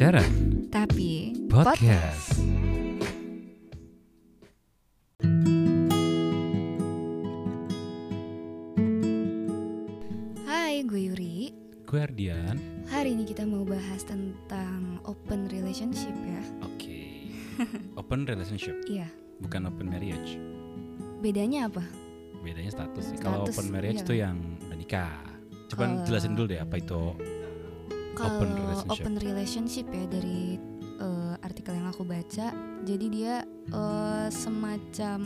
pacaran, tapi podcast. Hai, gue Yuri. Gue Ardian. Hari ini kita mau bahas tentang open relationship ya. Oke. Open relationship, Iya. bukan open marriage. Bedanya apa? Bedanya status sih. Kalau Status, open marriage iya tuh yang udah nikah. Coba Kalau- jelasin dulu deh apa itu. Kalau Open relationship. open relationship ya dari eh, artikel yang aku baca, jadi dia eh, semacam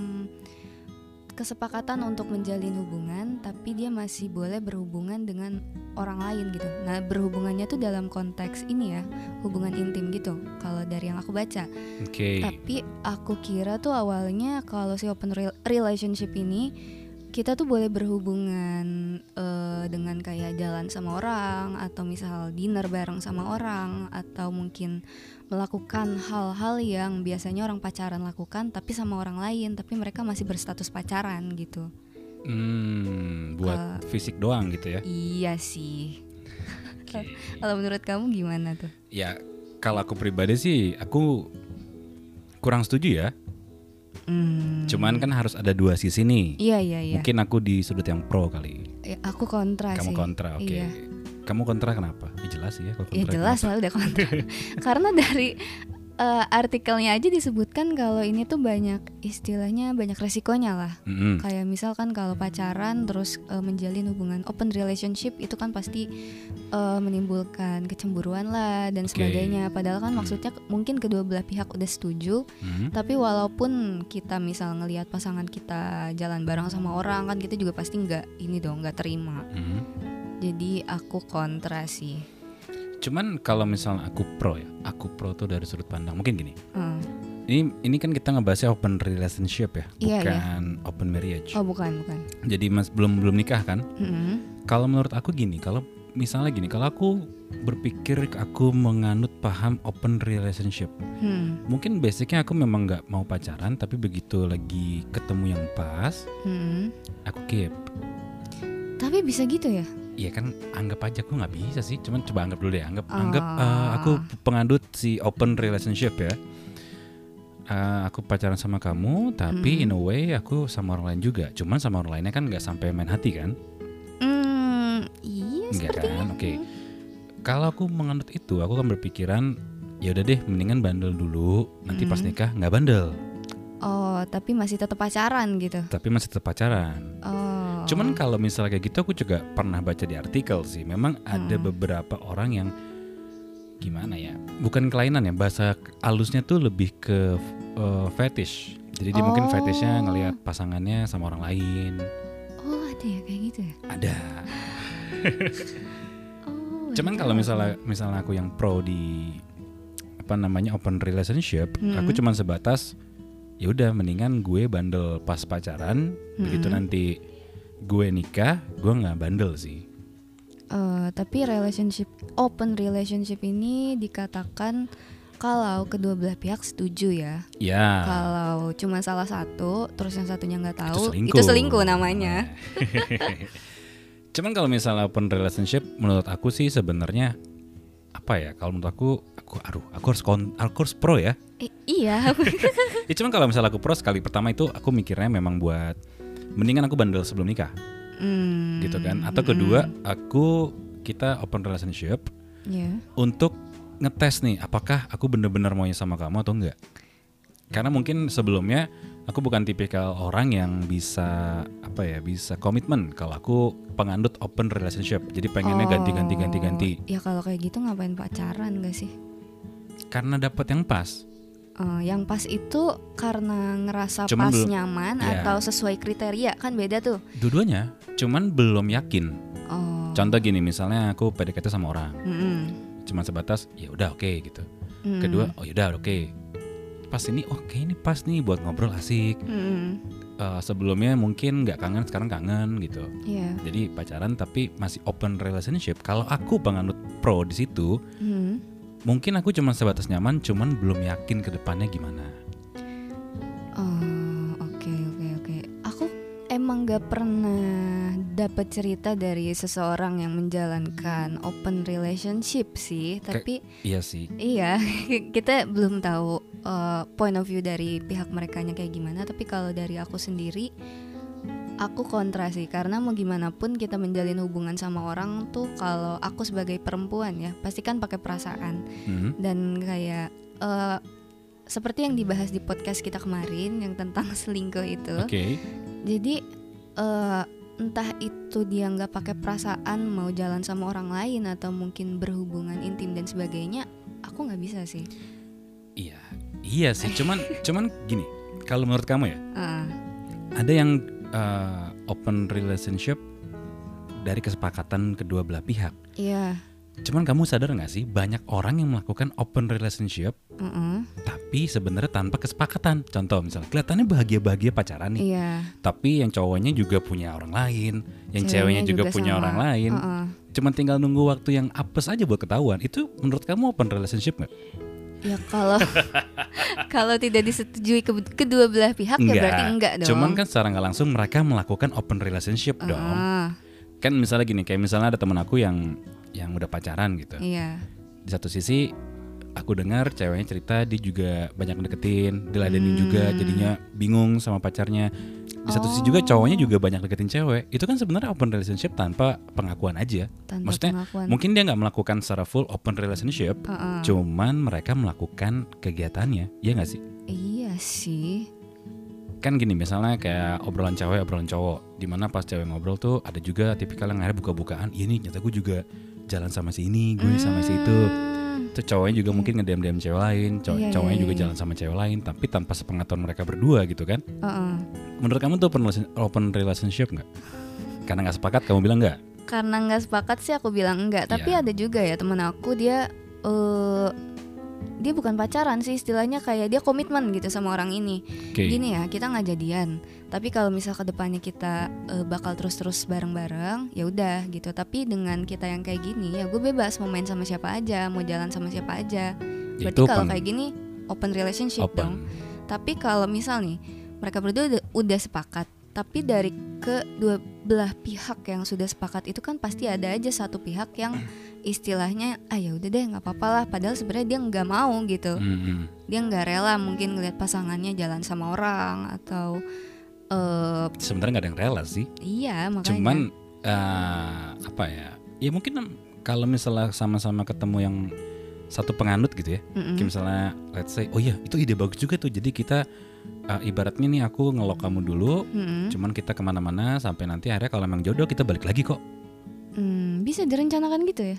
kesepakatan untuk menjalin hubungan, tapi dia masih boleh berhubungan dengan orang lain gitu. Nah, berhubungannya tuh dalam konteks ini ya, hubungan intim gitu. Kalau dari yang aku baca. Oke. Tapi aku kira tuh awalnya kalau si open rel- relationship ini kita tuh boleh berhubungan eh, dengan kayak jalan sama orang atau misal dinner bareng sama orang atau mungkin melakukan hal-hal yang biasanya orang pacaran lakukan tapi sama orang lain tapi mereka masih berstatus pacaran gitu. Hmm, buat Ke- fisik doang gitu ya. Iya sih. Oke. Kalau menurut kamu gimana tuh? ya, kalau aku pribadi sih aku kurang setuju ya. Hmm. Cuman kan harus ada dua sisi nih. Iya iya iya. Mungkin aku di sudut yang pro kali. Eh, Aku kontra Kamu sih. kontra, oke. Iya. Kamu kontra kenapa? Ya jelas sih ya kalau Ya kontra. jelas kenapa. lah udah kontra. Karena dari eh, artikelnya aja disebutkan kalau ini tuh banyak istilahnya banyak resikonya lah. Mm-mm. Kayak misalkan kalau pacaran terus eh, menjalin hubungan open relationship itu kan pasti eh, menimbulkan kecemburuan lah dan Oke. sebagainya. Padahal kan Hmm. maksudnya mungkin kedua belah pihak udah setuju, Mhm. tapi walaupun kita misal ngelihat pasangan kita jalan bareng sama orang kan kita juga pasti nggak ini dong nggak terima. Mhm. Jadi aku kontra sih. Cuman kalau misalnya aku pro ya, aku pro tuh dari sudut pandang mungkin gini. Hmm. Ini ini kan kita ngebahasnya open relationship ya, Iya, bukan open marriage. Oh bukan bukan. Jadi mas belum belum nikah kan? Mm-mm. Kalau menurut aku gini, kalau misalnya gini, kalau aku berpikir aku menganut paham open relationship, Hmm. mungkin basicnya aku memang nggak mau pacaran, tapi begitu lagi ketemu yang pas, Mm-mm. aku keep. Tapi bisa gitu ya? Iya kan anggap aja aku nggak bisa sih, cuman coba anggap dulu deh, anggap Ah. anggap eh, aku pengadut si open relationship ya. Eh, aku pacaran sama kamu, tapi Mm. in a way aku sama orang lain juga. Cuman sama orang lainnya kan nggak sampai main hati kan? Hmm, iya Enggak kan? Oke. Kalau aku menganut itu, aku kan berpikiran ya udah deh, mendingan bandel dulu. Nanti pas Mm. nikah nggak bandel, Oh, tapi masih tetap pacaran gitu. tapi masih tetap pacaran. Oh. Cuman kalau misalnya kayak gitu, aku juga pernah baca di artikel sih. Memang ada Hmm. beberapa orang yang gimana ya? Bukan kelainan ya, bahasa halusnya tuh lebih ke uh, fetish. Jadi dia mungkin Oh. fetishnya ngelihat pasangannya sama orang lain. Oh, ada ya kayak gitu ya? Ada. Oh. Cuman kalau misalnya misalnya aku yang pro di apa namanya open relationship, Hmm. aku cuman sebatas ya udah mendingan gue bandel pas pacaran, begitu Hmm. nanti gue nikah, gue nggak bandel sih. Eh, tapi relationship open relationship ini dikatakan kalau kedua belah pihak setuju ya. Ya. Kalau cuma salah satu, terus yang satunya nggak tahu, selingkuh. itu selingkuh namanya. Cuman kalau misalnya open relationship, menurut aku sih sebenarnya apa ya? Kalau menurut aku, aku aduh, aku harus kon, aku harus pro ya. Eh, iya. Ya cuman kalau misalnya aku pro sekali pertama itu aku mikirnya memang buat mendingan aku bandel sebelum nikah, Hmm, gitu kan? Atau kedua, aku kita open relationship ya. untuk ngetes nih, apakah aku bener-bener maunya sama kamu atau enggak? Karena mungkin sebelumnya aku bukan tipikal orang yang bisa apa ya, bisa komitmen kalau aku pengandut open relationship. Jadi pengennya ganti-ganti ganti-ganti. Ya kalau kayak gitu ngapain pacaran gak sih? Karena dapat yang pas. Eh, yang pas itu karena ngerasa Cuman pas belum- nyaman Iya. atau sesuai kriteria kan beda tuh. Dua-duanya, cuman belum yakin. Oh. Contoh gini, misalnya aku PDKT sama orang, Mm-mm. cuman sebatas ya udah oke gitu. Mm-mm. Kedua, oh yaudah oke. Pas ini oke ini pas nih buat ngobrol asik. Mm-mm. Eh, sebelumnya mungkin nggak kangen, sekarang kangen gitu. Iya. Jadi pacaran tapi masih open relationship. Kalau aku penganut pro di situ, Hmm. Mungkin aku cuma sebatas nyaman, cuman belum yakin ke depannya gimana. Oh, oke oke oke. Aku emang gak pernah dapat cerita dari seseorang yang menjalankan open relationship sih, tapi Iya sih. iya kita belum tahu uh, point of view dari pihak mereka kayak gimana. Tapi kalau dari aku sendiri, aku kontra sih karena mau gimana pun kita menjalin hubungan sama orang tuh kalau aku sebagai perempuan ya pasti kan pakai perasaan Mhm. dan kayak eh, seperti yang dibahas di podcast kita kemarin yang tentang selingkuh itu Oke. jadi eh, entah itu dia nggak pakai perasaan mau jalan sama orang lain atau mungkin berhubungan intim dan sebagainya aku nggak bisa sih Iya. Iya sih. Cuman cuman gini. Kalau menurut kamu ya, Ah, ada yang uh, open relationship dari kesepakatan kedua belah pihak. iya Cuman kamu sadar nggak sih banyak orang yang melakukan open relationship mm-mm, tapi sebenarnya tanpa kesepakatan. Contoh misalnya kelihatannya bahagia-bahagia pacaran nih, iya tapi yang cowoknya juga punya orang lain, yang Ceweknya ceweknya juga, juga punya sama. orang lain. Heeh. Cuman tinggal nunggu waktu yang apes aja buat ketahuan. Itu menurut kamu open relationship nggak? Ya kalau kalau tidak disetujui ke- kedua belah pihak ya berarti enggak dong Cuman kan secara nggak langsung mereka melakukan open relationship dong. Ah, Kan misalnya gini, kayak misalnya ada teman aku yang yang udah pacaran gitu. iya Di satu sisi aku dengar ceweknya cerita dia juga banyak deketin, diladenin Hmm. juga jadinya bingung sama pacarnya. Di satu sisi juga Oh. cowoknya juga banyak deketin cewek. Itu kan sebenarnya open relationship tanpa pengakuan aja. tanpa Maksudnya pengakuan mungkin dia nggak melakukan secara full open relationship, Heeh. cuman mereka melakukan kegiatannya, ya nggak sih? iya sih kan gini misalnya kayak obrolan cewek obrolan cowok di mana pas cewek ngobrol tuh ada juga tipikal yang akhirnya buka-bukaan iya nih nyata gue juga jalan sama si ini gue sama si itu Hmm, tuh cowoknya juga mungkin ngedem dem cewek lain cow- Iya, iya, cowoknya juga iya. jalan sama cewek lain tapi tanpa sepengetahuan mereka berdua gitu kan. Heeh. menurut kamu tuh open open relationship nggak? Karena nggak sepakat kamu bilang nggak? Karena nggak sepakat sih aku bilang enggak tapi Iya. ada juga ya temen aku dia eh dia bukan pacaran sih istilahnya kayak dia komitmen gitu sama orang ini. Oke. Gini ya kita nggak jadian tapi kalau misal ke depannya kita eh, bakal terus-terus bareng-bareng ya udah gitu. Tapi dengan kita yang kayak gini ya gue bebas mau main sama siapa aja mau jalan sama siapa aja. Berarti kalau kayak gini open relationship dong. Open tapi kalau misal nih mereka berdua udah, udah sepakat, tapi dari kedua belah pihak yang sudah sepakat itu kan pasti ada aja satu pihak yang istilahnya ah ya udah deh nggak apa-apa lah. Padahal sebenarnya dia nggak mau gitu, Hmm, hmm. dia nggak rela mungkin ngeliat pasangannya jalan sama orang atau eh sebenarnya nggak ada yang rela sih iya makanya. cuman eh, apa ya ya mungkin kalau misalnya sama-sama ketemu yang satu penganut gitu ya Mm-mm. Kayak misalnya let's say oh iya itu ide bagus juga tuh jadi kita uh, ibaratnya nih aku ngelok kamu dulu Mm-mm. cuman kita ke mana-mana sampai nanti akhirnya kalau emang jodoh kita balik lagi kok Hmm, bisa direncanakan gitu ya?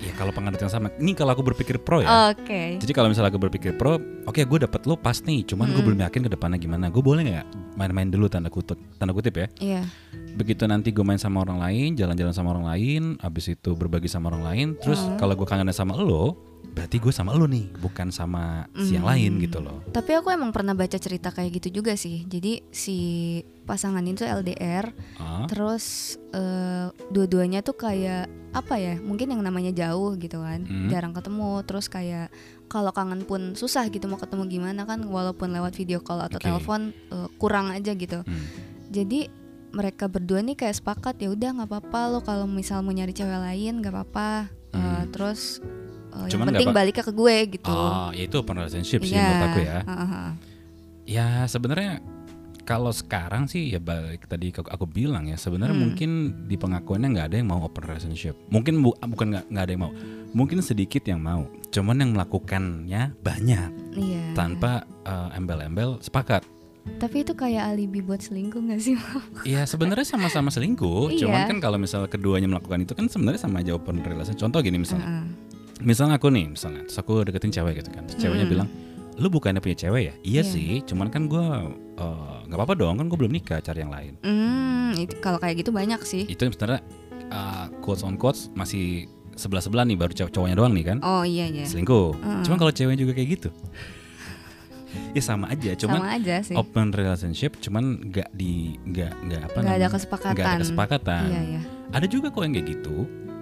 Ya kalau penganut yang sama ini kalau aku berpikir pro ya Oke. jadi kalau misalnya aku berpikir pro oke gue dapet lo pas nih cuman gue Mm. belum yakin ke depannya gimana gue boleh nggak main-main dulu tanda kutip tanda kutip ya Iya. begitu nanti gue main sama orang lain jalan-jalan sama orang lain abis itu berbagi sama orang lain terus Hmm. kalau gue kangen sama lo berarti gue sama lo nih bukan sama si yang Hmm. lain gitu loh Tapi aku emang pernah baca cerita kayak gitu juga sih. Jadi si pasangan itu LDR, Ah, terus eh, dua-duanya tuh kayak apa ya? Mungkin yang namanya jauh gitu kan, Hmm. jarang ketemu. Terus kayak kalau kangen pun susah gitu mau ketemu gimana kan, walaupun lewat video call atau Oke. telepon eh, kurang aja gitu. hmm. Jadi mereka berdua nih kayak sepakat ya udah nggak apa-apa lo kalau misal mau nyari cewek lain nggak apa-apa. Eh, Hmm. terus yang Cuman nggak penting baliknya ke gue gitu. Oh, ya itu open relationship sih Iya, menurut aku ya. heeh. Ya sebenarnya kalau sekarang sih ya balik tadi aku, aku bilang ya sebenarnya Hmm. mungkin di pengakuannya nggak ada yang mau open relationship. Mungkin bu- bukan nggak ada yang mau, mungkin sedikit yang mau. Cuman yang melakukannya banyak Iya. tanpa eh, embel-embel sepakat. Tapi itu kayak alibi buat selingkuh gak sih? Ya sebenarnya sama-sama selingkuh. Iya. Cuman kan kalau misalnya keduanya melakukan itu kan sebenarnya sama aja open relationship. Contoh gini misalnya, Heeh. Misalnya aku nih misalnya, terus aku deketin cewek gitu kan, terus ceweknya Hmm. bilang, lu bukannya punya cewek ya? Iya Iya. sih, cuman kan gue eh, nggak apa-apa dong, kan gue belum nikah, cari yang lain. Hmm, itu kalau kayak gitu banyak sih. Itu sebenarnya uh, quotes on quotes masih sebelah sebelah nih, baru cowok- cowoknya doang nih kan, Oh iya iya. selingkuh. Heeh. Cuman kalau ceweknya juga kayak gitu, ya sama aja. Cuman Sama aja sih. open relationship, cuman nggak di nggak nggak apa Gak ada kesepakatan. nggak ada kesepakatan. Iya iya. Ada juga kok yang kayak gitu.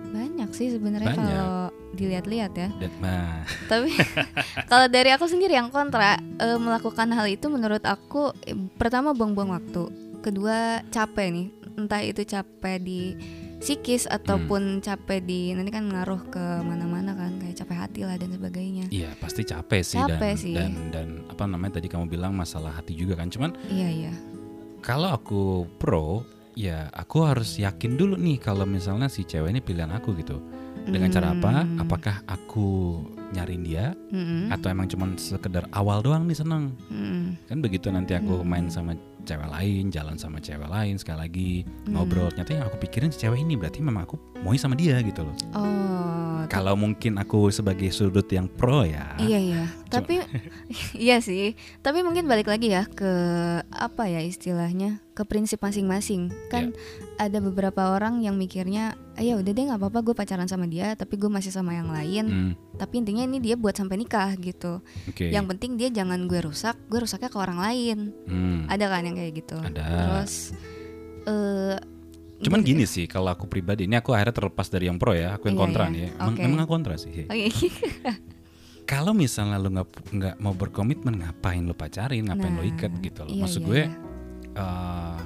Banyak sih sebenarnya kalau dilihat-lihat ya. Nah, Tapi kalau dari aku sendiri yang kontra eh, melakukan hal itu menurut aku pertama buang-buang waktu. kedua capek nih entah itu capek di psikis ataupun capek di nanti kan ngaruh ke mana-mana kan kayak capek hati lah dan sebagainya Iya pasti capek sih Capek dan sih. dan dan apa namanya tadi kamu bilang masalah hati juga kan. Cuman iya iya kalau aku pro ya aku harus yakin dulu nih kalau misalnya si cewek ini pilihan aku gitu. Dengan cara apa? Hmm. Apakah aku nyariin dia Mm-mm. atau emang cuman sekedar awal doang nih seneng? Mm-mm. Kan begitu nanti aku Hmm. main sama cewek lain, jalan sama cewek lain sekali lagi Hmm. ngobrol, ternyata yang aku pikirin si cewek ini berarti memang aku mau sama dia gitu loh. oh Kalau mungkin aku sebagai sudut yang pro ya. Iya iya, tapi iya sih. Tapi mungkin balik lagi ya ke apa ya istilahnya ke prinsip masing-masing. Kan ada beberapa orang yang mikirnya, ah, ya udah deh nggak apa-apa gue pacaran sama dia, tapi gue masih sama yang lain. Hmm, Tapi intinya ini dia buat sampai nikah gitu. Oke. Yang penting dia jangan gue rusak, gue rusaknya ke orang lain. Hmm. Ada kan yang kayak gitu. Ada. Terus eh Cuman gini sih kalau aku pribadi ini aku akhirnya terlepas dari yang pro ya, aku yang Iya, kontra iya. nih. ya. Emang, aku kontra sih. Oke. Kalau misalnya lu nggak nggak mau berkomitmen, ngapain lu pacarin, ngapain lu Nah, ikat gitu loh. iya, Maksud iya, gue, iya. Eh,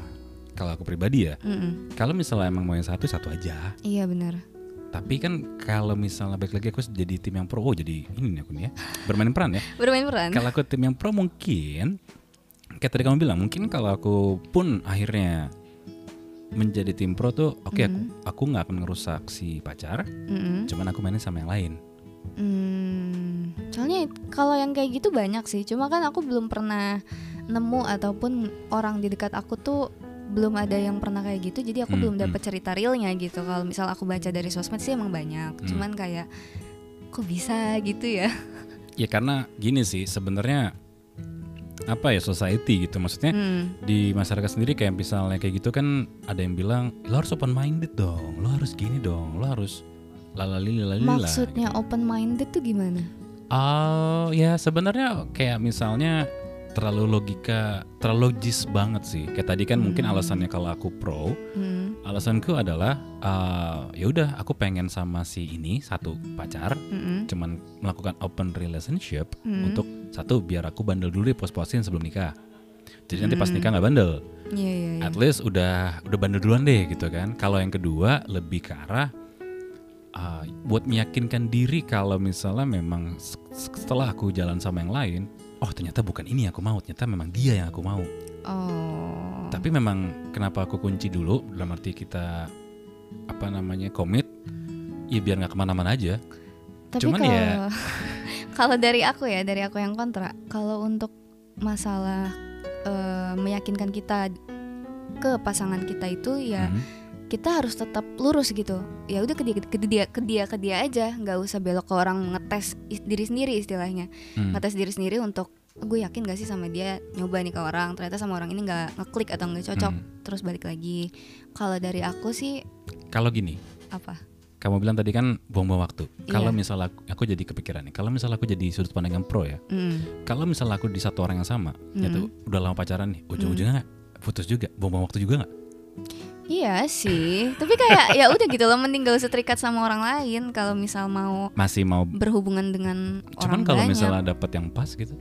kalau aku pribadi ya, Mm-mm. kalau misalnya emang mau yang satu satu aja. Iya benar. Tapi kan kalau misalnya balik lagi aku jadi tim yang pro, oh jadi ini nih aku nih ya, bermain peran ya. Bermain peran. Kalau aku tim yang pro mungkin, kayak tadi kamu bilang, mungkin kalau aku pun akhirnya menjadi tim pro tuh, oke aku Mhm. aku nggak akan ngerusak si pacar, Mm-mm. cuman aku mainin sama yang lain. Hmm, soalnya kalau yang kayak gitu banyak sih. Cuma kan aku belum pernah nemu ataupun orang di dekat aku tuh belum ada yang pernah kayak gitu. Jadi aku Hmm, belum hmm. dapat cerita realnya gitu. Kalau misal aku baca dari sosmed sih emang banyak. Hmm. Cuman kayak kok bisa gitu ya? Ya karena gini sih sebenarnya apa ya society gitu maksudnya Hmm. di masyarakat sendiri kayak misalnya kayak gitu kan ada yang bilang lo harus open minded dong, lo harus gini dong, lo harus lalali lalali Maksudnya open minded tuh gimana? Oh ya sebenarnya kayak misalnya terlalu logika, terlalu logis banget sih. Kayak tadi kan mungkin Hmm. alasannya kalau aku pro, Hmm. alasanku adalah uh, ya udah aku pengen sama si ini satu pacar, Mm-mm. cuman melakukan open relationship Hmm. untuk satu biar aku bandel dulu deh pos-posin sebelum nikah. Jadi nanti pas Hmm. nikah nggak bandel. Iya iya. iya. At least udah udah bandel duluan deh gitu kan. Kalau yang kedua lebih ke arah uh, buat meyakinkan diri kalau misalnya memang setelah aku jalan sama yang lain, oh ternyata bukan ini yang aku mau, ternyata memang dia yang aku mau. Oh. Tapi memang kenapa aku kunci dulu dalam arti kita apa namanya komit, ya biar nggak ke mana-mana aja. Tapi Cuman kalau ya- kalau dari aku ya, dari aku yang kontra, kalau untuk masalah eh, meyakinkan kita ke pasangan kita itu ya Mhm. Kita harus tetap lurus gitu. Ya udah ke dia ke dia ke dia ke dia aja, nggak usah belok ke orang ngetes diri sendiri istilahnya. Hmm. Ngetes diri sendiri untuk gue yakin gak sih sama dia nyoba nih ke orang ternyata sama orang ini nggak ngeklik atau nggak cocok Hmm. terus balik lagi kalau dari aku sih Kalau gini, apa kamu bilang tadi kan buang-buang waktu. Kalau Iya. misalnya aku, aku jadi kepikiran nih, kalau misalnya aku jadi sudut pandang yang pro ya, Hmm. kalau misalnya aku di satu orang yang sama, yaitu udah lama pacaran nih, ujung-ujungnya putus juga, buang-buang waktu juga nggak? Iya sih, tapi kayak ya udah gitu loh, mending gak usah terikat sama orang lain kalau misal mau Masih mau, berhubungan dengan cuman orang kalau banyak. misalnya dapet yang pas gitu,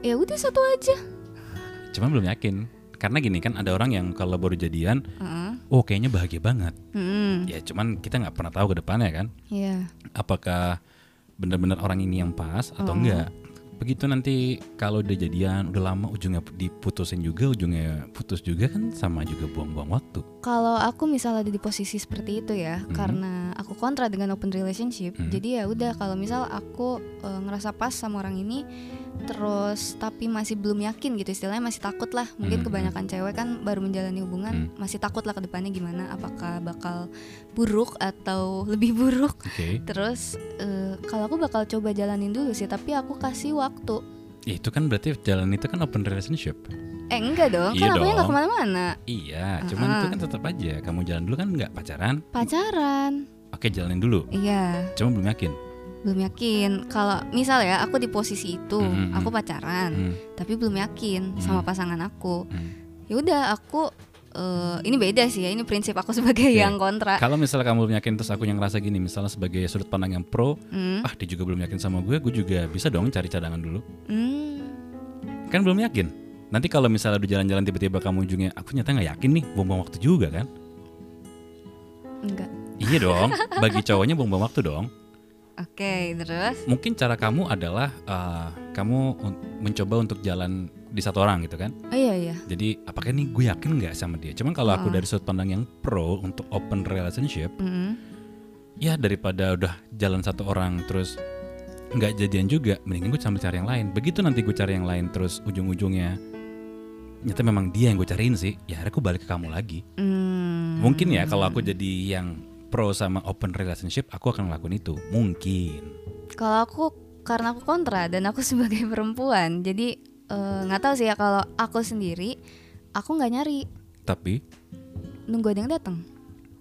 ya udah satu aja. cuman belum yakin. Karena gini kan ada orang yang kalau baru jadian, Heeh. oh kayaknya bahagia banget. Hmm, Ya cuman kita nggak pernah tahu ke depannya kan, Iya. apakah benar-benar orang ini yang pas atau Oh. enggak. Begitu nanti kalau udah jadian, udah lama ujungnya diputusin juga, ujungnya putus juga kan sama juga buang-buang waktu. Kalau aku misalnya ada di posisi seperti itu ya, Mhm. karena aku kontra dengan open relationship, Mhm. jadi ya udah kalau misal aku eh, ngerasa pas sama orang ini, terus tapi masih belum yakin gitu istilahnya masih takut lah. Mungkin Mhm. kebanyakan cewek kan baru menjalani hubungan Mhm. masih takut lah ke depannya gimana, apakah bakal buruk atau lebih buruk. Oke, Terus eh, kalau aku bakal coba jalanin dulu sih, tapi aku kasih waktu. Ya, itu kan berarti jalan itu kan open relationship. Eh enggak dong, Iya kan akunya nggak dong. ke mana-mana. Iya, cuman Ah. itu kan tetap aja kamu jalan dulu kan nggak pacaran. Pacaran, Oke jalanin dulu, iya. cuma belum yakin. belum yakin kalau misal ya aku di posisi itu Hmm, hmm, aku pacaran Hmm, tapi belum yakin Hmm. sama pasangan aku hmm. ya udah aku eh, ini beda sih ya ini prinsip aku sebagai Oke. yang kontra Kalau misalnya kamu belum yakin terus aku yang ngerasa gini, misalnya sebagai sudut pandang yang pro, Hmm, ah dia juga belum yakin sama gue, gue juga bisa dong cari cadangan dulu. hmm. Kan belum yakin. Nanti kalau misalnya udah jalan-jalan tiba-tiba kamu ujungnya, aku nyata nggak yakin nih, buang-buang waktu juga kan? Enggak. Iya dong, bagi cowoknya buang-buang waktu dong. Oke, terus? Mungkin cara kamu adalah uh, kamu un- mencoba untuk jalan di satu orang gitu kan? Oh iya iya. Jadi apakah nih gue yakin nggak sama dia? Cuman kalau aku dari sudut pandang yang pro untuk open relationship, Mm-mm. ya daripada udah jalan satu orang terus nggak jadian juga, mendingan gue sambil cari yang lain. Begitu nanti gue cari yang lain terus ujung-ujungnya nyata memang dia yang gue cariin sih, ya akhirnya aku balik ke kamu lagi. Hmm. Mungkin ya kalau aku jadi yang pro sama open relationship, aku akan ngelakuin itu. Mungkin. Kalau aku karena aku kontra dan aku sebagai perempuan, jadi eh, nggak tahu sih ya kalau aku sendiri, aku nggak nyari Tapi nunggu ada yang datang.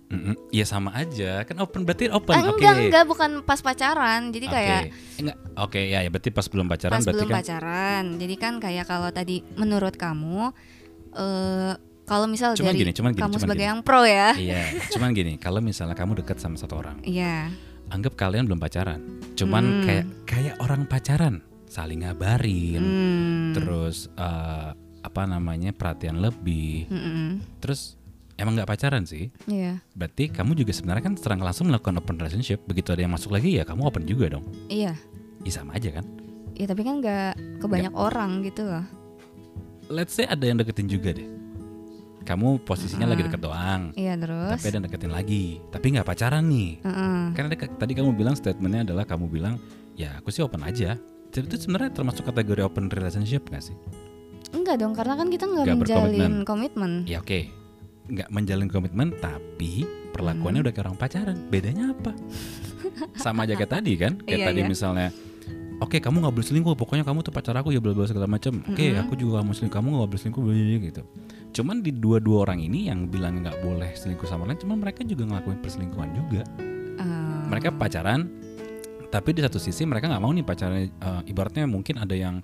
mm-mm, ya sama aja, kan open berarti open. Ah, Oke. enggak enggak bukan pas pacaran, jadi Oke. kayak Enggak. Oke, ya ya berarti pas belum pacaran pas berarti belum kan pacaran. Jadi kan kayak kalau tadi menurut kamu, eh kalau misal Cuman dari gini, cuman gini, kamu cuman sebagai gini. yang pro ya, Iya, cuman gini, kalau misalnya kamu dekat sama satu orang, iya. anggap kalian belum pacaran, cuman Hmm. kayak kayak orang pacaran, saling ngabarin, Hmm. terus eh, apa namanya perhatian lebih, Mm-mm. terus emang nggak pacaran sih, Iya, berarti kamu juga sebenarnya kan serang langsung melakukan open relationship, begitu ada yang masuk lagi ya kamu open juga dong, iya. ya sama aja kan. Ya tapi kan nggak ke banyak orang gitu loh. Let's say ada yang deketin juga deh, kamu posisinya lagi Ah. deket doang, Iya terus. tapi ada deketin lagi, tapi nggak pacaran nih. Heeh. Karena ada- tadi kamu bilang statementnya adalah kamu bilang ya aku sih open aja. Jadi itu sebenarnya termasuk kategori open relationship gak sih? Enggak dong, karena kan kita nggak menjalin komitmen. Ya oke, nggak menjalin komitmen tapi perlakuannya Hmm. udah kayak orang pacaran. Bedanya apa? Sama aja kayak tadi kan? Kayak Iya, tadi iya. misalnya, oke kamu nggak boleh selingkuh, pokoknya kamu tuh pacar aku ya bla bla segala macam. Oke Mm-mm. aku juga mau selingkuh, kamu nggak boleh selingkuh bla, bla, gitu. Cuman di dua-dua orang ini yang bilang nggak boleh selingkuh sama lain, cuman mereka juga ngelakuin perselingkuhan juga. Eh, mereka pacaran tapi di satu sisi mereka nggak mau nih pacaran eh, ibaratnya mungkin ada yang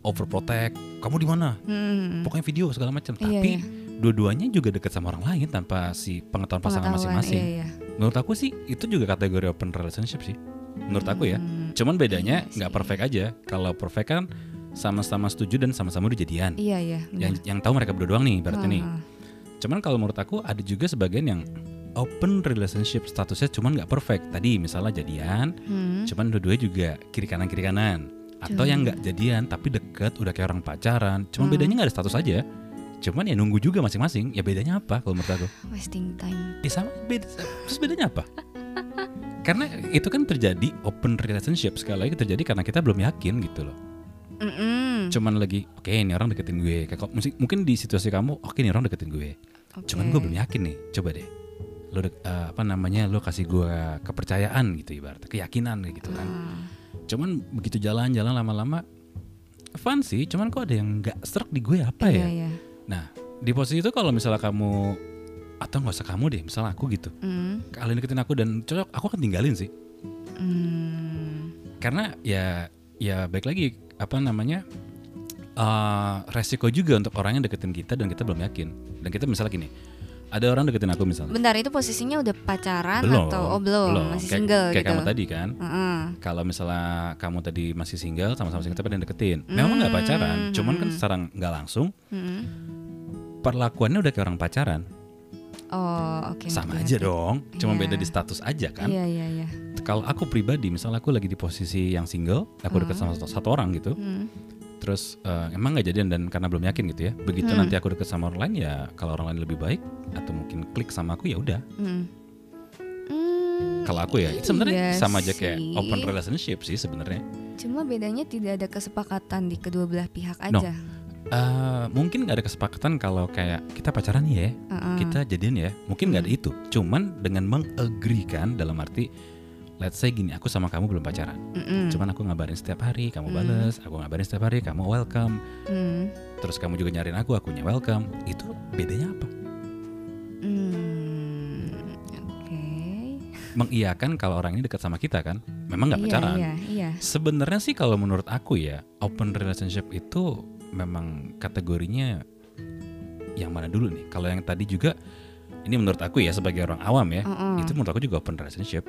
overprotect. Kamu di mana? Hmm, pokoknya video segala macam. Iya, tapi iya. dua-duanya juga deket sama orang lain tanpa si pengetahuan pasangan masing-masing. Iya, iya. menurut aku sih itu juga kategori open relationship sih. Menurut aku ya. Hmm, cuman bedanya iya nggak sih. perfect aja. Kalau perfect kan sama-sama setuju dan sama-sama udah jadian. Iya iya. yang yang tahu mereka berdua doang nih berarti nih. Heeh. Cuman kalau menurut aku ada juga sebagian yang open relationship statusnya cuman nggak perfect. Tadi misalnya jadian, Hmm. cuman dua-duanya juga kiri kanan kiri kanan. Atau yang nggak jadian tapi deket udah kayak orang pacaran. Cuman Hmm. bedanya nggak ada status aja. Cuman ya nunggu juga masing-masing. Ya bedanya apa kalau menurut aku? Wasting time. Ya sama beda. Terus bedanya apa? Karena itu kan terjadi open relationship sekali lagi terjadi karena kita belum yakin gitu loh. Mm-mm. Cuman lagi, oke ini orang deketin gue. Kayak mungkin- di situasi kamu, oke ini orang deketin gue. Oke. Cuman gue belum yakin nih, coba deh. Dek- eh, apa namanya, lo kasih gue kepercayaan gitu ibaratnya, keyakinan gitu kan. Ah. Cuman begitu jalan-jalan lama-lama, fun sih. Cuman kok ada yang nggak serak di gue apa ya? iya. Nah, di posisi itu kalau misalnya kamu atau nggak usah kamu deh, misalnya aku gitu, Hmm. kalian deketin aku dan cocok, aku akan tinggalin sih. Hmm. Karena ya, ya baik lagi apa namanya, eh resiko juga untuk orang yang deketin kita dan kita belum yakin. Dan kita misalnya gini, ada orang deketin aku misalnya. Bentar itu posisinya udah pacaran belum atau oh belum, masih Kayak- single kayak gitu. kamu tadi kan Heeh. kalau misalnya kamu tadi masih single sama-sama single tapi ada yang deketin memang nggak pacaran Hmm, cuman kan secara nggak langsung Mm-mm. perlakuannya udah kayak orang pacaran Oh oke. sama ngerti, aja ngerti. dong cuma Iya. beda di status aja kan Iya iya iya. kalau aku pribadi misalnya aku lagi di posisi yang single aku deket sama satu, satu orang gitu Hmm. Terus eh, emang nggak jadian dan karena belum yakin gitu ya begitu Hmm. nanti aku deket sama orang lain ya kalau orang lain lebih baik atau mungkin klik sama aku ya udah Hmm. Hmm, kalau aku ya sebenarnya iya sama aja kayak sih. open relationship sih sebenarnya Cuma bedanya tidak ada kesepakatan di kedua belah pihak No. aja. Eh, mungkin nggak ada kesepakatan kalau kayak kita pacaran ya, Heeh. kita jadian ya, mungkin nggak ada itu. Cuman dengan mengagreekan dalam arti, let's say gini, aku sama kamu belum pacaran, Mm-mm. cuman aku ngabarin setiap hari, kamu Hmm. bales, aku ngabarin setiap hari, kamu welcome, Hmm. terus kamu juga nyariin aku, akunya welcome, itu bedanya apa? Hmm. Oke. Mengiyakan kalau orang ini dekat sama kita kan, memang nggak Iya, pacaran. Iya iya. Sebenarnya sih kalau menurut aku ya, open relationship itu memang kategorinya yang mana dulu nih? Kalau yang tadi juga ini menurut aku ya sebagai orang awam ya, Heeh. itu menurut aku juga open relationship.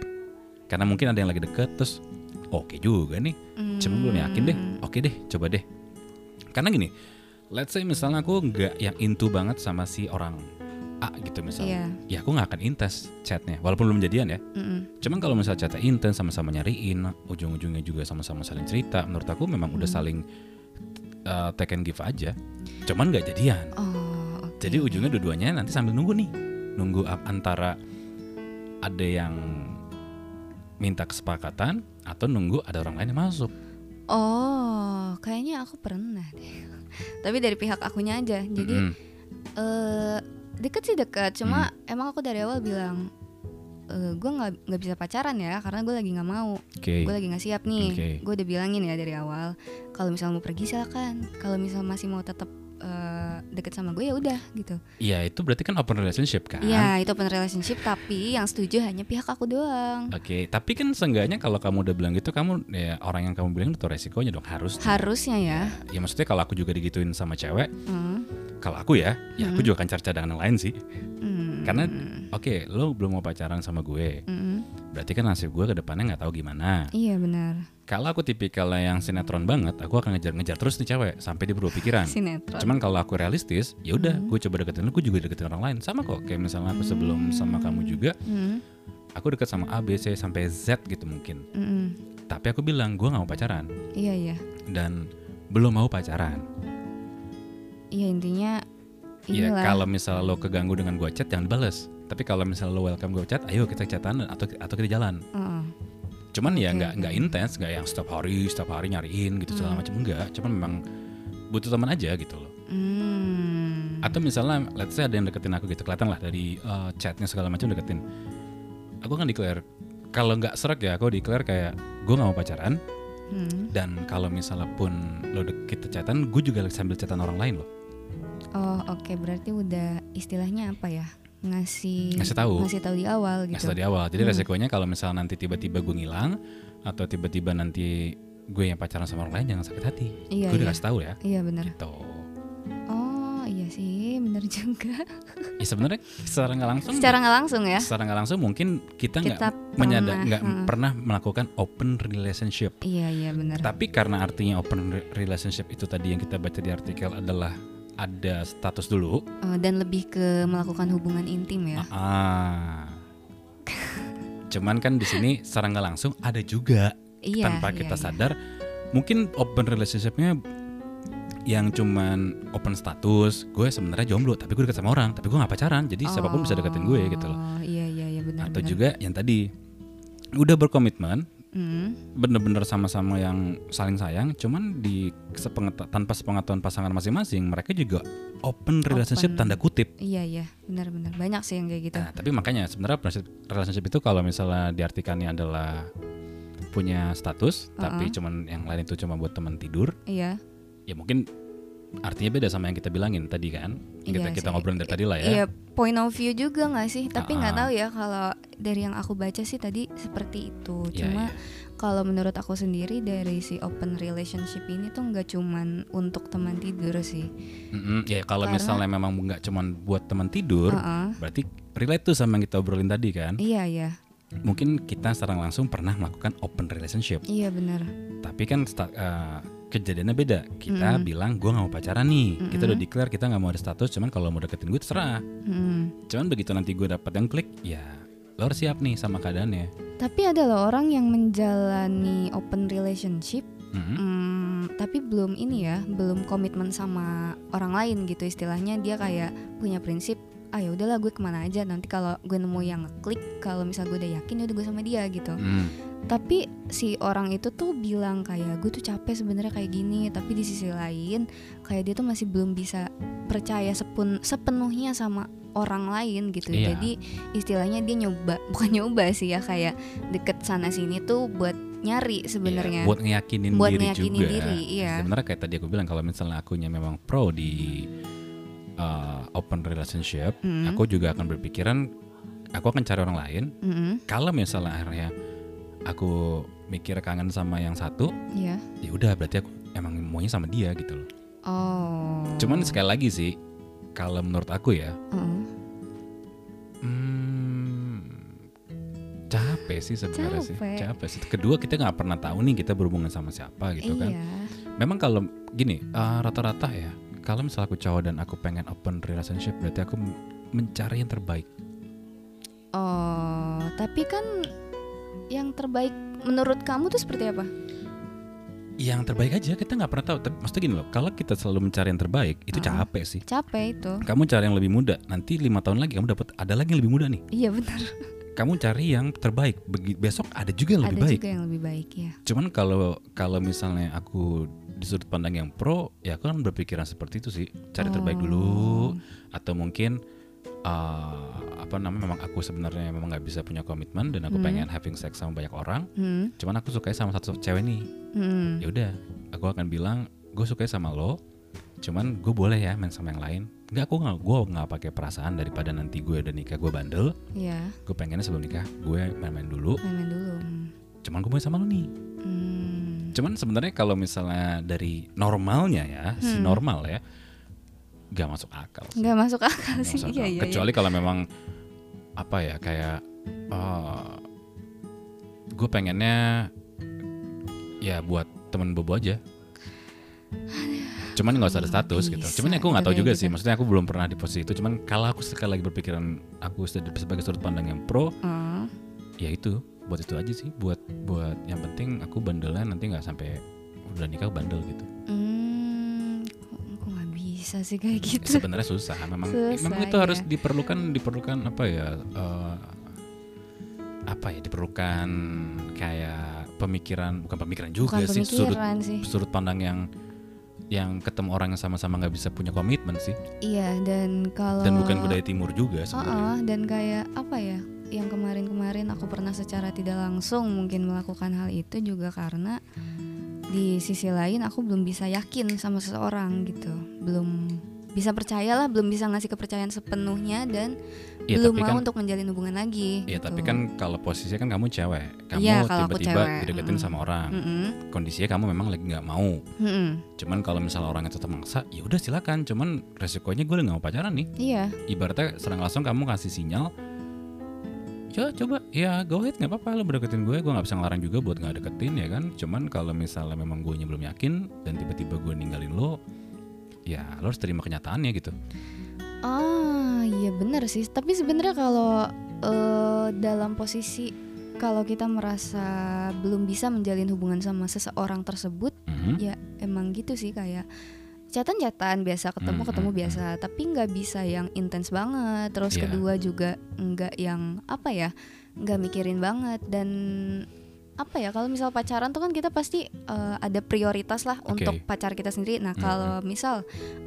Karena mungkin ada yang lagi deket terus oke juga nih. Cuma belum yakin deh. Hmm. Oke deh, coba deh. Karena gini, let's say misalnya aku nggak yang into banget sama si orang A gitu misalnya. Iya. Ya aku nggak akan intens chatnya, walaupun belum jadian ya. Mm-mm. Cuman kalau misalnya chatnya intens sama-sama nyariin, ujung-ujungnya juga sama-sama saling cerita, menurut aku memang udah Hmm. saling uh, take and give aja. Cuman nggak jadian. Oh, oke. Jadi ujungnya dua-duanya nanti sambil nunggu nih, nunggu antara ada yang minta kesepakatan atau nunggu ada orang lain yang masuk. Oh, kayaknya aku pernah deh. Tapi dari pihak akunya aja. Jadi Mm-mm. eh deket sih deket. Cuma Hmm. emang aku dari awal bilang eh gue nggak nggak bisa pacaran ya karena gue lagi nggak mau. oke. Gue lagi nggak siap nih. Oke. Gue udah bilangin ya dari awal. Kalau misal mau pergi silakan. Kalau misal masih mau tetap eh, deket sama gue ya udah gitu. Iya itu berarti kan open relationship kan? Iya itu open relationship tapi yang setuju hanya pihak aku doang. Oke, tapi kan seenggaknya kalau kamu udah bilang gitu, kamu ya orang yang kamu bilang itu resikonya dong harus. Harusnya ya. Ya maksudnya kalau aku juga digituin sama cewek, Hmm. Kalau aku ya, ya aku Hmm. juga akan cari cadangan yang lain sih. Hmm. Karena oke, lo belum mau pacaran sama gue, Mm-mm. berarti kan nasib gue ke depannya nggak tahu gimana. Iya benar. Kalau aku tipikal yang sinetron banget, aku akan ngejar-ngejar terus nih cewek sampai dia berubah pikiran. Sinetron. Cuman kalau aku realistis, ya udah, Hmm. gue coba deketin lo, gue juga deketin orang lain. Sama kok, kayak misalnya aku sebelum sama kamu juga, Hmm. aku deket sama A, B, C sampai Z gitu mungkin. Mm-mm. Tapi aku bilang gue nggak mau pacaran Iya iya. dan belum mau pacaran. Iya intinya Ya inilah. kalau misalnya lo keganggu dengan gue chat jangan dibales. Tapi kalau misalnya lo welcome gue chat, ayo kita chatan atau atau kita jalan. Heeh. Cuman ya nggak nggak intens, nggak yang setiap hari setiap hari nyariin gitu segala Hmm. macam enggak. Cuman memang butuh teman aja gitu loh. Hmm. Atau misalnya, let's say ada yang deketin aku gitu, kelihatan lah dari uh, chatnya segala macam deketin. Aku kan declare, kalau nggak serak ya aku declare kayak gue nggak mau pacaran. Hmm. Dan kalau misalnya pun lo dek- kita chatan, gue juga sambil chatan orang lain loh. Oh oke berarti udah istilahnya apa ya ngasih Ngasih tahu. ngasih tahu di awal gitu. Ngasih tau di awal. Jadi Hmm. resikonya kalau misalnya nanti tiba-tiba gue ngilang atau tiba-tiba nanti gue yang pacaran sama orang lain jangan sakit hati. Iya gue udah iya. kasih tahu ya. Iya benar. Gitu. Oh iya sih benar juga. Ya sebenarnya secara nggak langsung. Secara nggak langsung ya. secara nggak langsung mungkin kita nggak menyadar pernah, nggak hmm. pernah melakukan open relationship. Iya iya benar. Tapi karena artinya open re- relationship itu tadi yang kita baca di artikel adalah ada status dulu. Eh, dan lebih ke melakukan hubungan intim ya. Ah. Cuman kan di sini secara nggak langsung ada juga Iya. tanpa iya, kita iya. sadar mungkin open relationshipnya yang cuman open status gue sebenarnya jomblo tapi gue deket sama orang tapi gue nggak pacaran jadi siapa pun bisa deketin gue gitu loh Oh iya iya iya benar. atau benar. juga yang tadi udah berkomitmen Hmm. bener-bener sama-sama yang saling sayang cuman di sepengeta- tanpa sepengetahuan pasangan masing-masing mereka juga open relationship Open. tanda kutip Iya iya benar-benar banyak sih yang kayak gitu. nah tapi makanya sebenarnya relationship- relationship itu kalau misalnya diartikannya adalah punya status tapi Uh-uh. cuman yang lain itu cuma buat teman tidur Iya. ya mungkin artinya beda sama yang kita bilangin tadi kan yang kita Iya kita sih. ngobrolin dari tadi lah ya Iya, point of view juga nggak sih? Tapi nggak Ah. tahu ya kalau dari yang aku baca sih tadi seperti itu. Iya, Cuma iya. kalau menurut aku sendiri dari si open relationship ini tuh nggak cuman untuk teman tidur sih. Mm-mm, ya kalau Karena- misalnya memang nggak cuman buat teman tidur Heeh. berarti relate tuh sama yang kita obrolin tadi kan Iya iya mungkin kita secara langsung pernah melakukan open relationship iya benar. tapi kan eh, kejadiannya beda kita Mm. bilang gue nggak mau pacaran nih kita udah declare kita nggak mau ada status cuman kalau mau deketin gue terserah Mm. cuman begitu nanti gue dapat yang klik ya lo harus siap nih sama keadaannya Tapi ada loh orang yang menjalani open relationship, Mm-mm. hmm, tapi belum ini ya, belum komitmen sama orang lain gitu istilahnya dia kayak punya prinsip. Ah ya udahlah gue ke mana aja nanti kalau gue nemu yang ngeklik kalau misal gue udah yakin ya udah gue sama dia gitu. Mm. tapi si orang itu tuh bilang kayak gue tuh capek sebenarnya kayak gini tapi di sisi lain kayak dia tuh masih belum bisa percaya sepun sepenuhnya sama orang lain gitu Iya. jadi istilahnya dia nyoba bukan nyoba sih ya kayak deket sana sini tuh buat nyari sebenarnya Iya, buat ngeyakinin Buat diri ngeyakinin juga diri, iya. sebenarnya kayak tadi aku bilang kalau misalnya akunya memang pro di uh, open relationship Mm. aku juga akan berpikiran aku akan cari orang lain. Mm-mm, kalau misalnya akhirnya aku mikir kangen sama yang satu iya. ya udah berarti aku emang maunya sama dia gitu loh. Oh. Cuman sekali lagi sih kalau menurut aku ya Heeh. hmm, capek sih sebenarnya sih. Capek. sih. Kedua kita nggak pernah tahu nih kita berhubungan sama siapa gitu kan. Iya. Memang kalau gini uh, rata-rata ya kalau misalnya aku cowok dan aku pengen open relationship berarti aku mencari yang terbaik. Oh, tapi kan yang terbaik menurut kamu tuh seperti apa? Yang terbaik aja kita nggak pernah tahu. Tapi maksudnya gini loh, kalau kita selalu mencari yang terbaik itu Ah. capek sih. Capek itu. Kamu cari yang lebih muda, nanti lima tahun lagi kamu dapat ada lagi yang lebih muda nih. Iya benar. Kamu cari yang terbaik, besok ada juga yang Ada lebih baik. juga yang lebih baik ya. Cuman kalau kalau misalnya aku di sudut pandang yang pro, ya aku kan berpikiran seperti itu sih, cari terbaik Oh. dulu, atau mungkin uh, apa namanya memang aku sebenarnya memang nggak bisa punya komitmen dan aku Hmm. pengen having sex sama banyak orang, Hmm. cuman aku suka sama satu cewek nih, Hmm. ya udah, aku akan bilang gue suka sama lo, cuman gue boleh ya main sama yang lain, nggak aku nggak gue nggak pakai perasaan daripada nanti gue udah nikah gue bandel, Iya, gue pengennya sebelum nikah gue main-main dulu, main-main dulu. Hmm. cuman gue mau sama lo nih. Hmm. Cuman sebenarnya kalau misalnya dari normalnya ya, si Hmm. normal ya, nggak masuk akal. sih. Nggak masuk akal Nggak sih. masuk Iya, akal. iya, Kecuali kalau memang apa ya kayak, gue pengennya ya buat temen bobo aja. Cuman nggak usah ada status gitu. Bisa Cuman aku nggak tahu gitu juga kayak sih. gitu. Maksudnya aku belum pernah di posisi itu. Cuman kalau aku sekali lagi berpikiran aku sebagai sudut pandang yang pro, ya. Oh. ya itu buat itu aja sih. Buat buat yang penting aku bandelnya nanti nggak sampai udah nikah bandel gitu. Hmm, kok nggak bisa sih kayak gitu? sebenarnya susah memang Susah, memang itu harus ya. diperlukan diperlukan apa ya eh, apa ya diperlukan kayak pemikiran bukan pemikiran juga Bukan sih sudut pemikiran sih. sudut pandang yang yang ketemu orang yang sama-sama nggak bisa punya komitmen sih Iya, dan kalau dan bukan budaya timur juga Oh, sebenarnya oh, dan kayak apa ya? Yang kemarin-kemarin aku pernah secara tidak langsung mungkin melakukan hal itu juga karena di sisi lain aku belum bisa yakin sama seseorang gitu. Belum bisa percayalah, belum bisa ngasih kepercayaan sepenuhnya dan ya belum mau kan untuk menjalin hubungan lagi. ya gitu. tapi kan kalau posisinya kan kamu cewek kamu Iya, kalau aku tiba-tiba dideketin Mm-mm. sama orang. Mm-mm, kondisinya kamu memang lagi nggak mau. Mm-mm. cuman kalau misalnya orangnya tetap maksa ya udah silakan. Cuman resikonya gue udah nggak mau pacaran nih. Iya, ibaratnya serang langsung kamu kasih sinyal ya coba. Ya go ahead nggak apa-apa lo berdeketin gue. Gue nggak bisa ngelarang juga buat nggak deketin ya kan? Cuman kalau misalnya memang gue belum yakin dan tiba-tiba gue ninggalin lo ya lo harus terima kenyataannya gitu Ah, iya benar sih. Tapi sebenarnya kalau eh, dalam posisi kalau kita merasa belum bisa menjalin hubungan sama seseorang tersebut, Mhm. ya emang gitu sih kayak chatan-chatan biasa ketemu Hmm, ketemu hmm, biasa, tapi nggak bisa yang intens banget. Terus Iya. kedua juga nggak yang apa ya, nggak mikirin banget dan apa ya kalau misal pacaran tuh kan kita pasti eh, ada prioritas lah Oke. untuk pacar kita sendiri. Nah Hmm, kalau misal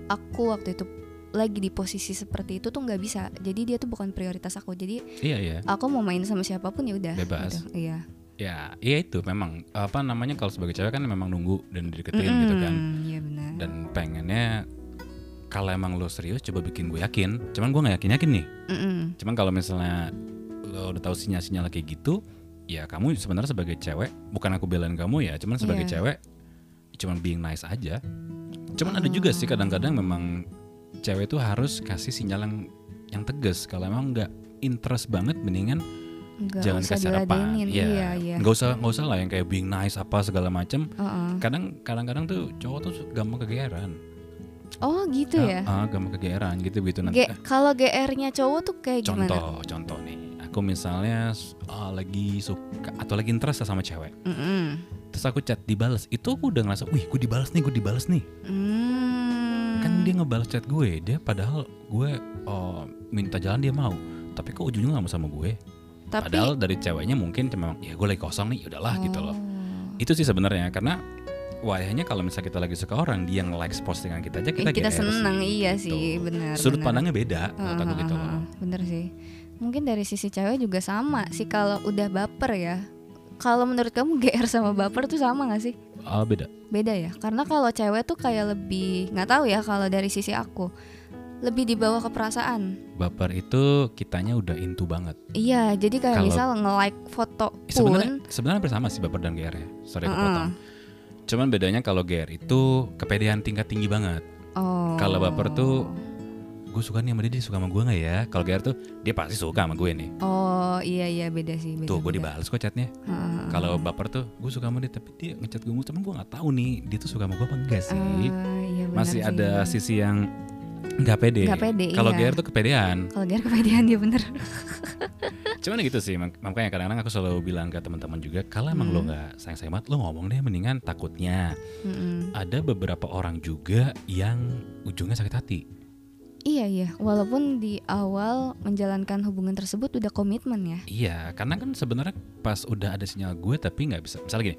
aku waktu itu lagi di posisi seperti itu tuh nggak bisa. Jadi dia tuh bukan prioritas aku. Jadi iya iya aku mau main sama siapa pun ya udah. Bebas. gitu. Iya. ya iya itu memang apa namanya kalau sebagai cewek kan memang nunggu dan dideketin gitu kan Iya benar. dan pengennya kalau emang lo serius coba bikin gue yakin cuman gue nggak yakin yakin nih Mm-mm. Cuman kalau misalnya lo udah tahu sinyal-sinyal kayak gitu, ya kamu sebenarnya sebagai cewek, bukan aku belain kamu ya, cuman sebagai Iya. cewek, cuman being nice aja. Cuman ada juga sih kadang-kadang memang cewek itu harus kasih sinyal yang yang tegas. Kalau emang nggak interest banget, mendingan Nggak jangan kasih harapan. diladenin. Iya, Iya nggak usah nggak usah lah yang kayak being nice apa segala macem. Heeh. Kadang kadang-kadang tuh cowok tuh gampang kegeeran. Oh gitu ya. Ah, ah, gampang kegeeran gitu gitu nanti. Kalau GR-nya cowok tuh kayak gimana? Contoh, contoh nih. Aku misalnya uh, lagi suka atau lagi interest sama cewek. Mm-mm. Terus aku chat dibales. Itu aku udah ngerasa, wih, gue dibales nih, gue dibales nih. Hmm. Kan dia ngebales chat gue, dia padahal gue uh, minta jalan dia mau. Tapi kok ujungnya gak mau sama gue. Tapi Padahal dari ceweknya mungkin cuma ya gue lagi kosong nih, udahlah gitu loh. Oh. Itu sih sebenarnya karena wayahnya kalau misalnya kita lagi suka orang, dia nge-likes postingan kita aja kita Eh, kita seneng iya gitu. sih benar. Sudut benar. pandangnya beda, menurut aku gitu loh. Bener sih. Mungkin dari sisi cewek juga sama sih kalau udah baper ya. Kalau menurut kamu GR sama baper tuh sama gak sih? Ah, beda. Beda ya. Karena kalau cewek tuh kayak lebih nggak tahu ya kalau dari sisi aku lebih dibawa ke perasaan. Baper itu kitanya udah into banget. Iya, jadi kayak Kalau- misal nge-like foto Sebenarnya pun sebenarnya hampir sama sih baper dan GR ya. Sorry Heeh. potong. Cuman bedanya kalau GR itu kepedean tingkat tinggi banget. Oh. Kalau baper tuh gue suka nih sama dia, dia suka sama gue nggak ya? Kalau GR tuh dia pasti suka sama gue nih. Oh, iya iya beda sih, beda. tuh gue dibales kok chatnya. Heeh. Kalau baper tuh gue suka sama dia tapi dia ngechat gue mulu, cuman gue nggak tahu nih dia tuh suka sama gue apa enggak sih. Ah, iya Masih sih. ada sisi yang nggak pede. Nggak pede, Kalau iya. GR tuh kepedean. Kalau Ger kepedean dia bener. Cuman gitu sih, mak- makanya kadang-kadang aku selalu bilang ke teman-teman juga, kalau emang lo nggak sayang-sayang banget, lo ngomong deh mendingan takutnya. Mm-mm. Ada beberapa orang juga yang ujungnya sakit hati. Iya iya, walaupun di awal menjalankan hubungan tersebut udah komitmen ya. Iya, karena kan sebenarnya pas udah ada sinyal gue tapi nggak bisa. Misalnya gini,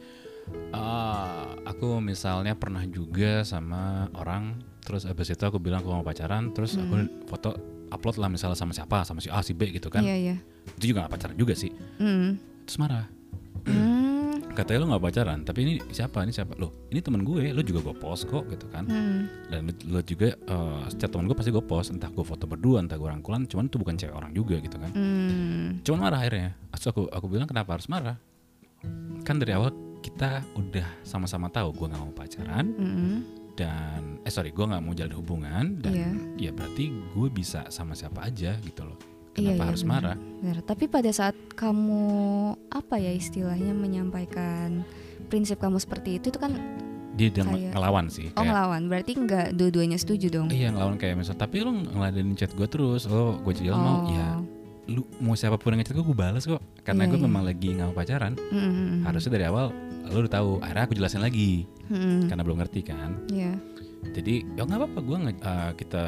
eh, aku misalnya pernah juga sama orang, terus abis itu aku bilang aku mau pacaran, terus aku foto upload lah misalnya sama siapa, sama si A, si B gitu kan. Iya iya. Itu juga gak pacaran juga sih. Mm. Terus marah. Hmm. Katanya lo gak pacaran, tapi ini siapa? Ini siapa? Loh, ini temen gue, lo juga gue post kok gitu kan. Hmm. Dan lo, lo juga, eh, setiap temen gue pasti gue post, entah gue foto berdua, entah gue rangkulan, cuman itu bukan cewek orang juga gitu kan. Hmm. Cuman marah akhirnya. Terus aku aku bilang kenapa harus marah? Kan dari awal kita udah sama-sama tahu gue nggak mau pacaran Mm-mm. dan eh sorry gue nggak mau jalan hubungan dan ya berarti gue bisa sama siapa aja gitu loh. Iya, Kenapa iya, harus marah? Benar. Tapi pada saat kamu apa ya istilahnya menyampaikan prinsip kamu seperti itu itu kan Dia udah Kayak- ngelawan sih. oh Kayak, ngelawan. Berarti nggak dua-duanya setuju dong. iya ngelawan kayak misal tapi lo ngeladenin chat gue terus, lo gue mau Oh. ya lu mau siapa pun yang ngechat gue gue balas kok karena Iya, gue iya. memang lagi nggak mau pacaran Mm-mm. harusnya dari awal lo udah tahu akhirnya aku jelasin lagi Mm-mm. karena belum ngerti kan Iya. jadi ya nggak apa-apa gue kita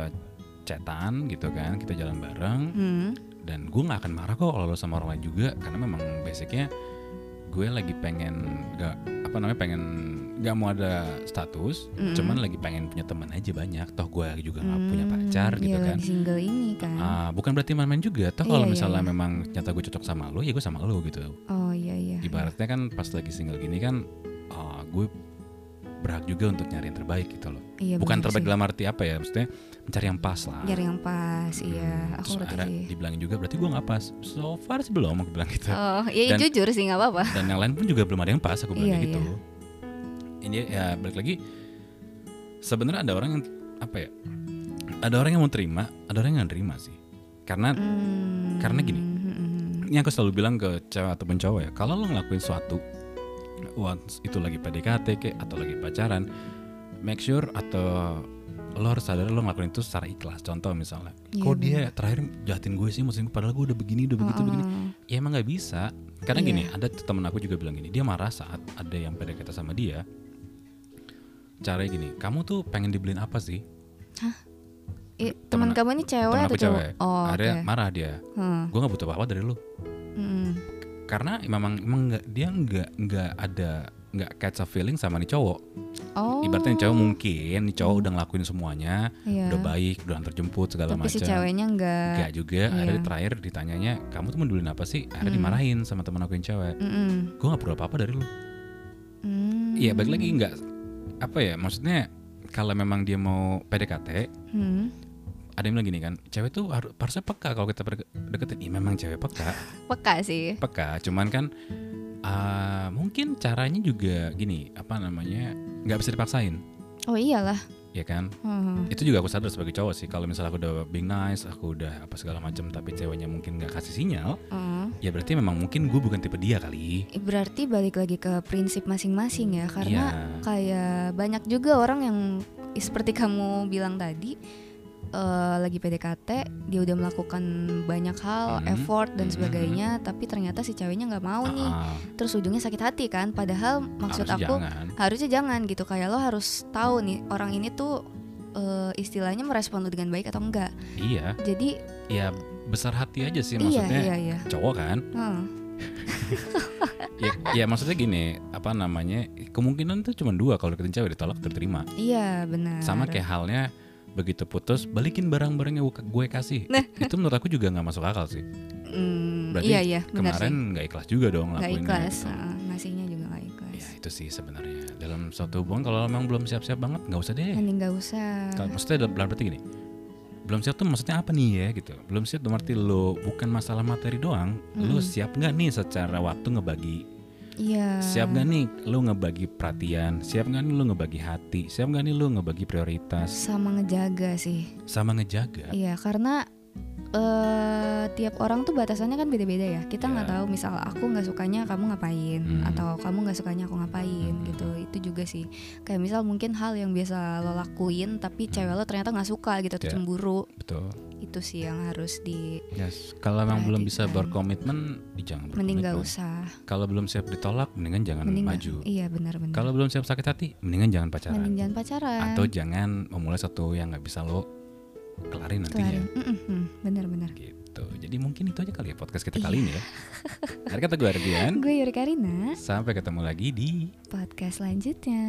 chatan gitu kan kita jalan bareng Hmm. dan gue nggak akan marah kok kalau lo sama orang lain juga karena memang basicnya gue lagi pengen nggak apa namanya pengen nggak mau ada status Mm-mm. cuman lagi pengen punya teman aja banyak toh gue juga nggak punya Hmm, pacar gitu iya, kan single ini kan. Ah, bukan berarti main-main juga toh kalau Iya, iya, misalnya iya. memang nyata gue cocok sama lo ya gue sama lo gitu Oh iya iya. ibaratnya kan pas lagi single gini kan ah, gue berhak juga untuk nyari yang terbaik gitu loh Iya, bukan terbaik sih. dalam arti apa ya maksudnya mencari yang pas lah Nyari yang pas, iya. Aku Terus ngerti akhirnya sih. dibilangin juga berarti gue nggak pas so far sih belum aku bilang gitu Oh, iya Dan- jujur sih nggak apa-apa. dan yang lain pun juga belum ada yang pas aku bilang Iya, gitu ini ya balik lagi sebenarnya ada orang yang apa ya ada orang yang mau terima ada orang yang nggak terima sih karena Hmm, karena gini. hmm, ini aku selalu bilang ke cewek ataupun cowok ya kalau lo ngelakuin suatu once itu lagi PDKT atau lagi pacaran make sure atau lo harus sadar lo ngelakuin itu secara ikhlas. Contoh misalnya Iya, kok dia terakhir jahatin gue sih musim padahal gue udah begini udah begitu Oh, begini ya emang nggak bisa. Karena Iya. gini ada tuh temen aku juga bilang gini dia marah saat ada yang PDKT sama dia. Caranya gini kamu tuh pengen dibeliin apa sih? Eh, teman Temen- kamu ini cewek atau cowok? cewek. Oh, oke. akhirnya marah dia. Hmm, gue nggak butuh apa-apa dari lu. Hmm. karena memang emang nggak dia nggak nggak ada nggak catch a feeling sama nih cowok Oh. ibaratnya nih cowok mungkin nih cowok udah ngelakuin semuanya Iya. udah baik udah antar jemput segala Tapi si macam ceweknya enggak. Enggak juga, Iya. akhirnya terakhir ditanyanya, kamu tuh mendulin apa sih? Akhirnya Hmm. dimarahin sama temen aku yang cewek. Mm-mm. Gue gak perlu apa-apa dari lu. Hmm. Iya, balik lagi nggak apa ya? Maksudnya kalau memang dia mau PDKT, Hmm. ada yang bilang gini kan, cewek tuh harus harusnya peka kalau kita deketin. Iya memang cewek peka, Peka sih. peka. Cuman kan ah, mungkin caranya juga gini, apa namanya? nggak bisa dipaksain, Oh iyalah. ya kan? Hmm. Itu juga aku sadar sebagai cowok sih. Kalau misalnya aku udah being nice, aku udah apa segala macam, tapi ceweknya mungkin nggak kasih sinyal, Hmm. ya berarti memang mungkin gue bukan tipe dia kali. Berarti balik lagi ke prinsip masing-masing ya, karena Iya. kayak banyak juga orang yang seperti kamu bilang tadi eh, lagi PDKT dia udah melakukan banyak hal, Hmm. effort dan Hmm. sebagainya, tapi ternyata si ceweknya nggak mau nih. Ah, Terus ujungnya sakit hati kan? Padahal maksud harusnya aku jangan. harusnya jangan gitu. Kayak lo harus tahu nih orang ini tuh eh, istilahnya merespon lo dengan baik atau enggak. Iya, Jadi ya besar hati aja sih iya maksudnya. iya iya. Cowok kan? Hmm. ya, ya maksudnya gini, apa namanya? Kemungkinan tuh cuma dua kalau deketin cewek ditolak terterima. Iya benar. Sama kayak halnya begitu putus balikin barang-barang yang gue kasih. Nah. Itu menurut aku juga nggak masuk akal sih. Hmm, Berarti iya iya Kemarin nggak ikhlas juga dong Nggak ikhlas, gitu. ah, ngasihnya juga nggak ikhlas. Ya itu sih sebenarnya dalam suatu hubungan kalau memang belum siap-siap banget nggak usah deh. Mending nggak usah. Kalau maksudnya dalam dalam arti gini, belum siap tuh maksudnya apa nih ya gitu. Belum siap dalam arti lo bukan masalah materi doang, lo Mm. siap nggak nih secara waktu ngebagi Iya. Siap gak nih lu ngebagi perhatian? Siap gak nih lu ngebagi hati? Siap gak nih lu ngebagi prioritas? Sama ngejaga sih. Sama ngejaga? Iya karena eh tiap orang tuh batasannya kan beda-beda ya. Kita nggak Ya. tahu misal aku nggak sukanya kamu ngapain Hmm. atau kamu nggak sukanya aku ngapain Hmm. gitu. Itu juga sih. Kayak misal mungkin hal yang biasa lo lakuin tapi cewek lo ternyata nggak suka gitu atau Ya. cemburu. Betul. Itu sih yang harus di Yes. Kalau emang belum bisa berkomitmen, jangan mending nggak berkomitmen. usah. Kalau belum siap ditolak, mendingan jangan Mending maju. Iya benar-benar. Kalau belum siap sakit hati, mendingan jangan pacaran. Mending jangan pacaran. Atau jangan memulai satu yang nggak bisa lo kelarin nantinya. Kelarin. Mm-mm, mm, Benar-benar. Gitu. Jadi mungkin itu aja kali ya podcast kita Iya. kali ini ya. Hari kata gue Ardian. Gue Yuri Karina. Sampai ketemu lagi di Podcast selanjutnya.